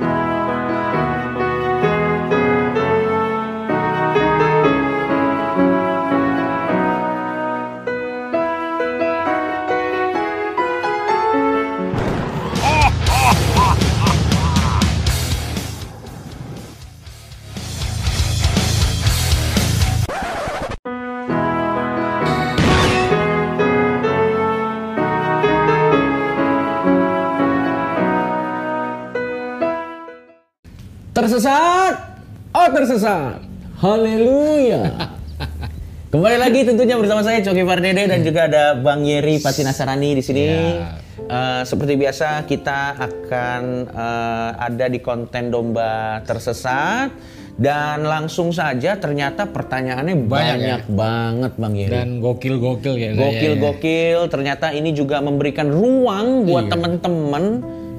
Bye. Tersesat. Oh, tersesat. Haleluya. Kembali lagi tentunya bersama saya Coki Fardede dan juga ada Bang Yeri Patinasarani di sini. Ya. Eh, seperti biasa kita akan eh, ada di konten domba tersesat dan langsung saja ternyata pertanyaannya banyak, Banyak ya? banget Bang Yeri. Dan gokil-gokil ya. Gokil-gokil, ternyata ini juga memberikan ruang buat Iya. teman-teman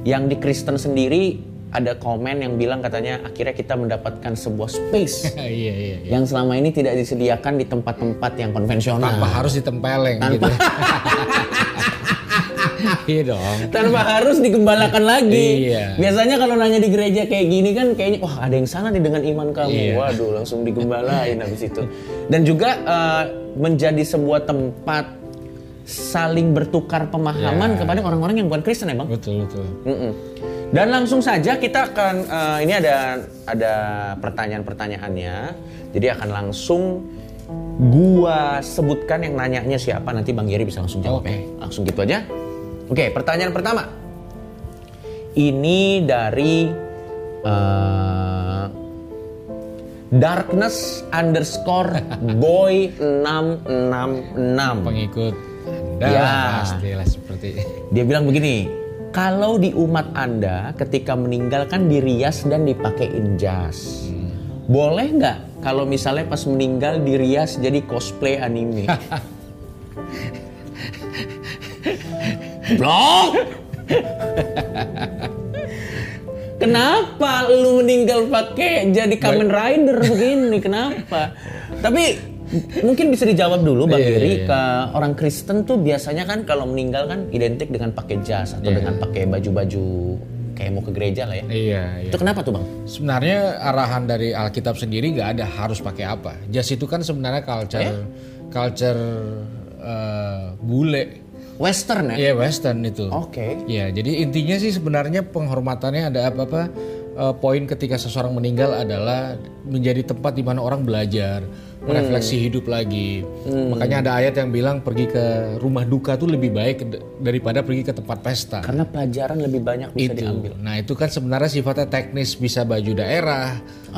yang di Kristen sendiri ada komen yang bilang katanya akhirnya kita mendapatkan sebuah space iya, iya, iya. yang selama ini tidak disediakan di tempat-tempat yang konvensional. Tanpa harus ditempeleng gitu. iya dong. Tanpa harus digembalakan lagi. Iya. Biasanya kalau nanya di gereja kayak gini kan kayaknya wah ada yang salah nih dengan iman kamu. Iya. Waduh langsung digembalain habis itu. Dan juga eh, menjadi sebuah tempat saling bertukar pemahaman Iya. kepada orang-orang yang bukan Kristen ya bang. Betul, betul. Mm-mm. Dan langsung saja kita akan eh, ini ada ada pertanyaan-pertanyaannya. Jadi akan langsung gua sebutkan yang nanyanya siapa nanti Bang Giri bisa langsung jawab ya. Oke. Langsung gitu aja. Oke, pertanyaan pertama. Ini dari eh, darkness underscore boy 666. Pengikut Anda Ya. pastilah seperti Dia bilang begini, kalau di umat Anda ketika meninggal kan dirias dan dipakein jas. Boleh nggak kalau misalnya pas meninggal dirias jadi cosplay anime? Blok! Kenapa lu meninggal pakai jadi Kamen Rider begini? Kenapa? Tapi mungkin bisa dijawab dulu Bang Iya, Giri iya. ke orang Kristen tuh biasanya kan kalau meninggal kan identik dengan pakai jas atau Iya. dengan pakai baju-baju kayak mau ke gereja lah ya. Iya, iya. Itu kenapa tuh Bang? Sebenarnya arahan dari Alkitab sendiri nggak ada harus pakai apa. Jas itu kan sebenarnya culture Eh? culture eh, bule. Western ya? Iya, western itu. Oke. Ya, jadi intinya sih sebenarnya penghormatannya ada apa-apa eh, poin ketika seseorang meninggal adalah menjadi tempat di mana orang belajar, merefleksi hidup lagi. Makanya ada ayat yang bilang pergi ke rumah duka tuh lebih baik daripada pergi ke tempat pesta. Karena pelajaran lebih banyak bisa itu. diambil. Nah, itu kan sebenarnya sifatnya teknis, bisa baju daerah,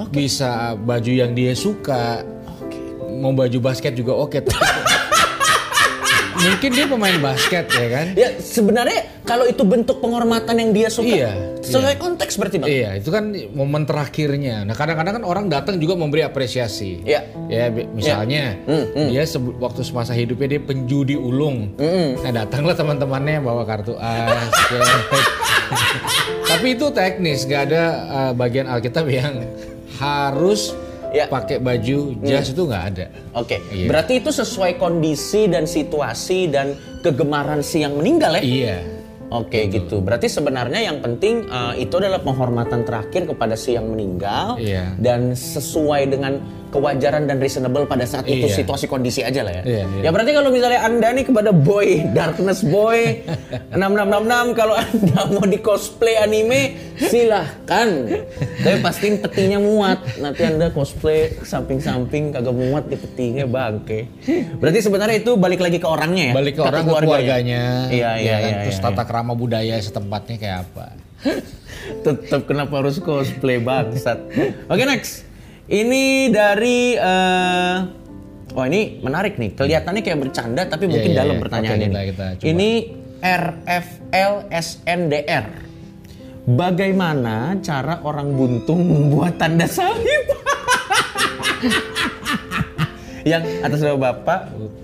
bisa baju yang dia suka. Mau baju basket juga oke. tapi- Mungkin dia pemain basket ya kan? Ya sebenarnya kalau itu bentuk penghormatan yang dia suka, Iya, sesuai konteks berarti Bang. Iya, itu kan momen terakhirnya. Nah, kadang-kadang kan orang datang juga memberi apresiasi. Iya. Ya, bi- misalnya dia sebe- waktu semasa hidupnya dia penjudi ulung. Nah, datanglah teman-temannya bawa kartu as. ya. Tapi itu teknis, nggak ada uh, bagian Alkitab yang harus Iya. pakai baju jas itu nggak ada. Oke, Iya. berarti itu sesuai kondisi dan situasi dan kegemaran si yang meninggal ya? Iya. Oke gitu. Berarti sebenarnya yang penting eh, itu adalah penghormatan terakhir kepada si yang meninggal Iya. dan sesuai dengan kewajaran dan reasonable pada saat itu Iya. situasi kondisi aja lah ya. Iya, iya. Ya berarti kalau misalnya anda nih kepada boy darkness boy 6666 kalau anda mau di cosplay anime silahkan. Tapi pastiin petinya muat. Nanti anda cosplay samping-samping kagak muat di petinya bangke. Berarti sebenarnya itu balik lagi ke orangnya ya. Balik ke orang ke keluarganya. keluarganya. Iya iya ya kan? iya. Terus iya. tata krama budaya setempatnya kayak apa? Tetap kenapa harus cosplay bangsat. Oke next. Ini dari eh Oh ini menarik nih. Kelihatannya kayak bercanda tapi Iya, mungkin iya, dalam iya. pertanyaannya nih. kita- kita. Ini RFLSNDR. Bagaimana cara orang buntung membuat tanda salib? Yang atas nama Bapak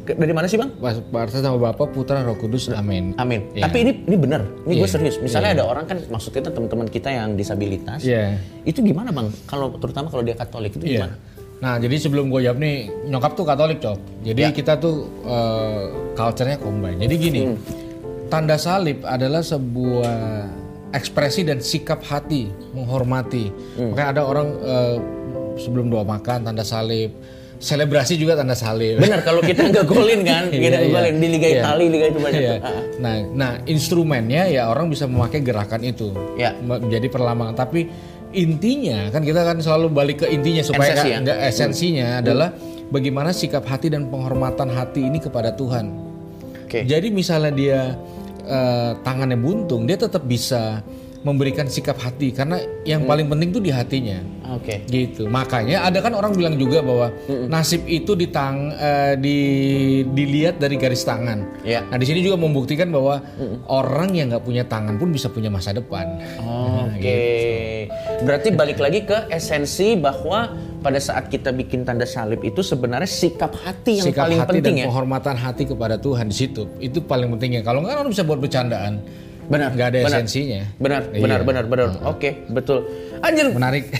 dari mana sih, Bang? Pas Partai sama Bapak, Putra, Roh Kudus, Amin. Amin. Iya. Tapi ini ini benar. Ini gue Iya. serius. Misalnya ada orang kan maksud kita teman-teman kita yang disabilitas. Iya. Itu gimana bang? Kalau terutama kalau dia Katolik itu gimana? Nah, jadi sebelum gue jawab nih, nyokap tuh Katolik, Cok. Jadi Ya. kita tuh eh, culture-nya combine. Jadi gini, Hmm. tanda salib adalah sebuah ekspresi dan sikap hati menghormati. Makanya ada orang eh, sebelum doa makan tanda salib, selebrasi juga tanda salib. Benar kalau kita nggak golin kan, kita Iya, nggak iya. golin di Liga Iya. Italia, Liga itu banyak. Iya. tuh. Ah, Nah, nah instrumennya ya orang bisa memakai gerakan itu Ya. menjadi perlambangan. Tapi intinya kan kita kan selalu balik ke intinya supaya Esensi nggak- ya? esensinya adalah bagaimana sikap hati dan penghormatan hati ini kepada Tuhan. Oke. Jadi misalnya dia eh, tangannya buntung, dia tetap bisa memberikan sikap hati karena yang Hmm. paling penting tuh di hatinya. Oke. Gitu. Makanya ada kan orang bilang juga bahwa nasib itu ditang eh, di dilihat dari garis tangan. Iya. Nah di sini juga membuktikan bahwa orang yang nggak punya tangan pun bisa punya masa depan. Oke. Berarti balik lagi ke esensi bahwa pada saat kita bikin tanda salib itu sebenarnya sikap hati yang Sikap paling hati penting dan ya. penghormatan hati kepada Tuhan di situ itu paling pentingnya. Kalau nggak orang bisa buat bercandaan. Benar. Nggak ada benar. esensinya. Benar, Iya. benar, benar, benar. Oke, betul. Anjir, Menarik.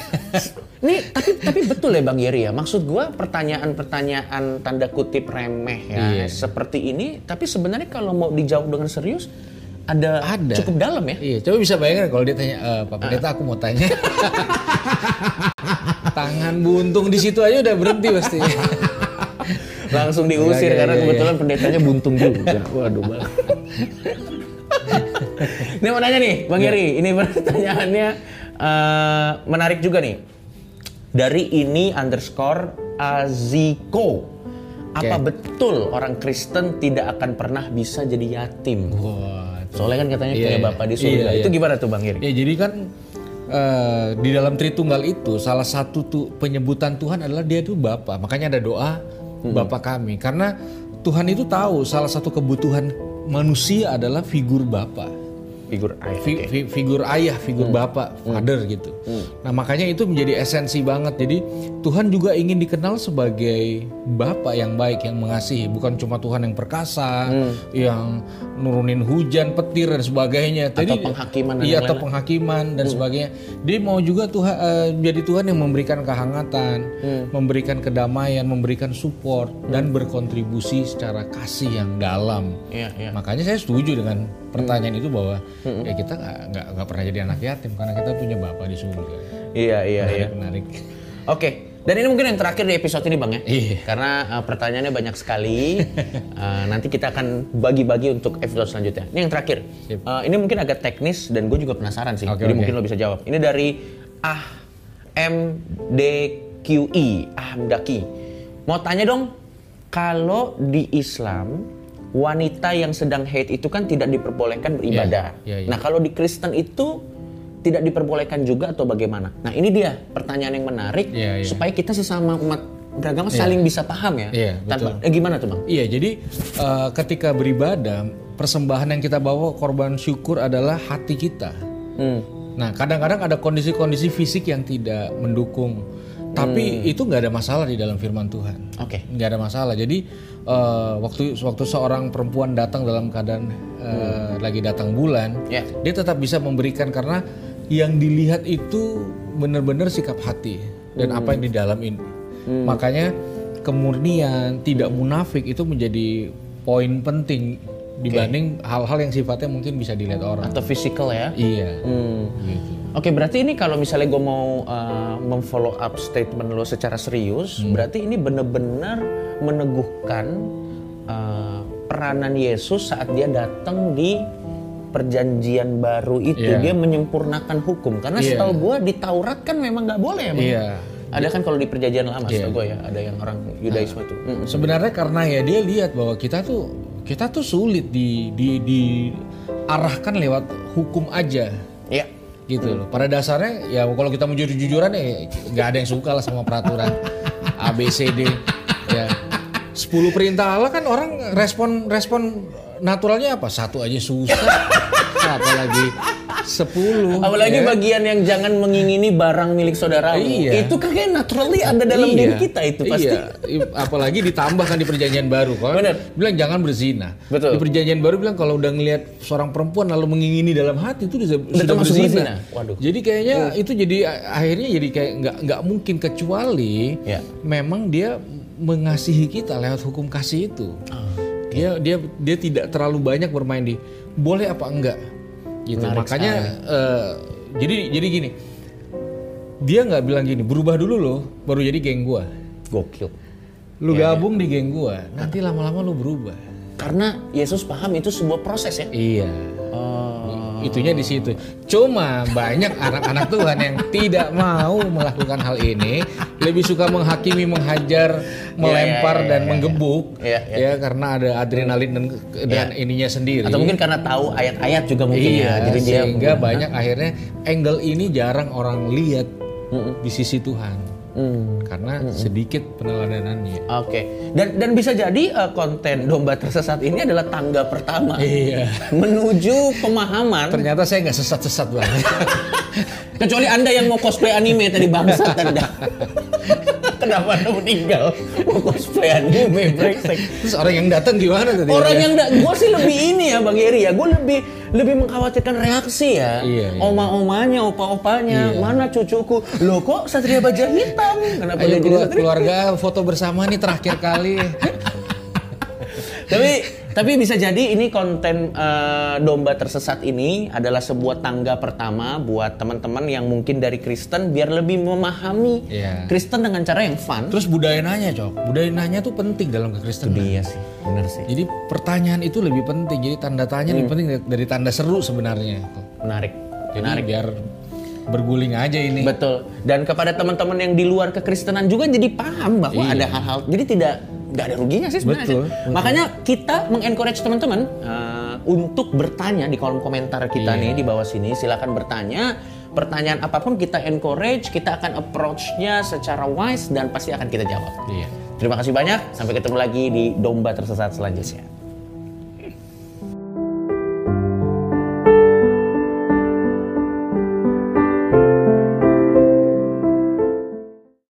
Nih, tapi tapi betul ya Bang Yeri ya. Maksud gua pertanyaan-pertanyaan tanda kutip remeh ya Iya. seperti ini, tapi sebenarnya kalau mau dijawab dengan serius ada, Ada. cukup dalam ya. Iya, coba bisa bayangkan kalau dia tanya, "Eh, Pak Pendeta aku mau tanya. Tangan buntung di situ aja udah berhenti pasti. Langsung diusir Iya, iya, karena iya, kebetulan pendetanya buntung juga. Waduh, Bang. ini mau nanya nih, Bang Iya. Yeri. Ini pertanyaannya eh, menarik juga nih. Dari ini underscore Aziko. Apa betul orang Kristen tidak akan pernah bisa jadi yatim? Wah, Soalnya kan katanya Iya, punya iya. bapak di surga. Iya, iya. Itu gimana tuh Bang Yeri? Ya jadi kan eh, di dalam Tritunggal itu salah satu tuh penyebutan Tuhan adalah dia itu Bapa. Makanya ada doa Bapa kami karena Tuhan itu tahu salah satu kebutuhan manusia adalah figur Bapa. Figur ayah. Fi- fi- figur ayah, figur bapak, father gitu. Nah makanya itu menjadi esensi banget. Jadi Tuhan juga ingin dikenal sebagai bapak yang baik, yang mengasihi, bukan cuma Tuhan yang perkasa, yang nurunin hujan, petir dan sebagainya. Atau penghakiman dan iya atau penghakiman dan sebagainya. Dia mau juga Tuhan eh, jadi Tuhan yang memberikan kehangatan, memberikan kedamaian, memberikan support dan berkontribusi secara kasih yang dalam. Iya, iya. Makanya saya setuju dengan pertanyaan itu bahwa ya kita nggak nggak pernah jadi anak yatim karena kita punya bapak di surga. Iya, iya, iya. Menarik. Oke, dan ini mungkin yang terakhir di episode ini Bang ya. Iya. Karena uh, pertanyaannya banyak sekali. Uh, nanti kita akan bagi-bagi untuk episode selanjutnya. Ini yang terakhir. Sip. Uh, ini mungkin agak teknis dan gue juga penasaran sih. Oke, Jadi oke. mungkin lo bisa jawab. Ini dari Ah MDQI, Ah Mdaki. Mau tanya dong, kalau di Islam wanita yang sedang haid itu kan tidak diperbolehkan beribadah. Iya, iya. Nah kalau di Kristen itu tidak diperbolehkan juga atau bagaimana? Nah ini dia pertanyaan yang menarik Iya, iya. supaya kita sesama umat beragama saling bisa paham ya. Iya, Tanpa, eh, gimana tuh bang? Iya, jadi eh, ketika beribadah, persembahan yang kita bawa korban syukur adalah hati kita. Hmm. Nah, kadang-kadang ada kondisi-kondisi fisik yang tidak mendukung, tapi itu nggak ada masalah di dalam firman Tuhan. Oke. nggak ada masalah. Jadi eh, waktu waktu seorang perempuan datang dalam keadaan eh, lagi datang bulan, Ya. dia tetap bisa memberikan karena yang dilihat itu benar-benar sikap hati dan apa yang di dalam ini. Makanya kemurnian, tidak munafik itu menjadi poin penting dibanding hal-hal yang sifatnya mungkin bisa dilihat orang. Atau physical ya? Iya. Hmm. Gitu. Oke, berarti ini kalau misalnya gue mau uh, memfollow up statement lo secara serius, Hmm. berarti ini benar-benar meneguhkan uh, peranan Yesus saat dia datang di perjanjian baru itu, Iya. dia menyempurnakan hukum. Karena Iya. setahu gue di Taurat kan memang nggak boleh ya? Iya. Ada kan kalau di perjanjian lama, Iya. setahu gue ya, ada yang orang Yudaisme itu. Mm. Sebenarnya karena ya dia lihat bahwa kita tuh kita tuh sulit di di diarahkan lewat hukum aja Iya. Gitu loh. Pada dasarnya ya kalau kita mau jujur-jujuran ya nggak ada yang suka lah sama peraturan A B C D ya. 10 perintah Allah kan orang respon respon naturalnya apa? Satu aja susah. Apalagi 10. Apalagi ya. bagian yang jangan mengingini barang milik saudaramu. Iya. Itu kan kayak naturally ada dalam Iya, diri kita itu pasti. Iya, apalagi ditambahkan di perjanjian baru. Kalau Benar. bilang jangan berzina. Betul. Di perjanjian baru bilang kalau udah ngelihat seorang perempuan lalu mengingini dalam hati itu sudah, sudah berzina. berzina. Waduh. Jadi kayaknya itu jadi akhirnya jadi kayak nggak nggak mungkin kecuali Ya. memang dia mengasihi kita lewat hukum kasih itu. Ah, Dia dia dia tidak terlalu banyak bermain di boleh apa enggak. Gitu. Menarik Makanya eh, jadi jadi gini. Dia nggak bilang gini, berubah dulu loh, baru jadi geng gua. Gokil. Lu gabung di geng gua, nanti lama-lama lu berubah. Karena Yesus paham itu sebuah proses ya. Iya. Oh. Itunya di situ. Cuma banyak anak-anak Tuhan yang tidak mau melakukan hal ini, lebih suka menghakimi, menghajar, melempar iya, iya, dan iya, menggebuk, Iya, iya. ya karena ada adrenalin dan, dan ininya sendiri. Atau mungkin karena tahu ayat-ayat juga mungkin iya, ya. Jadi dia sehingga banyak akhirnya angle ini jarang orang lihat di sisi Tuhan, Hmm. karena sedikit peneladanannya. Oke. Dan dan bisa jadi eh, konten domba tersesat ini adalah tangga pertama Iya. menuju pemahaman. Ternyata saya nggak sesat-sesat banget. Kecuali anda yang mau cosplay anime tadi bangsat anda. Kenapa anda meninggal? Mau cosplay anime brengsek. Terus orang yang datang gimana tadi? Orang yang enggak, gue sih lebih ini ya Bang Eri ya, gue lebih lebih mengkhawatirkan reaksi ya. Iya, iya. Oma-omanya, opa-opanya, mana cucuku? Loh kok Satria Baja Hitam? Kenapa Ayo dia jadi keluar- Satria? keluarga foto bersama nih terakhir kali. Tapi tapi bisa jadi ini konten eh, domba tersesat ini adalah sebuah tangga pertama buat teman-teman yang mungkin dari Kristen biar lebih memahami Iya. Kristen dengan cara yang fun. Terus budaya nanya, Cok. Budaya nanya tuh penting dalam kekristenan. Iya sih, benar sih. Jadi pertanyaan itu lebih penting. Jadi tanda tanya Hmm. lebih penting dari- tanda seru sebenarnya. Menarik. Jadi biar berguling aja ini. Betul. Dan kepada teman-teman yang di luar kekristenan juga jadi paham bahwa Iya. ada hal-hal. Jadi tidak nggak ada ruginya sih sebenarnya. Betul, sih. Makanya kita mengencourage teman-teman uh, untuk bertanya di kolom komentar kita Iya. nih di bawah sini. Silakan bertanya. Pertanyaan apa pun kita encourage, kita akan approach-nya secara wise dan pasti akan kita jawab. Iya. Terima kasih banyak. Sampai ketemu lagi di domba tersesat selanjutnya.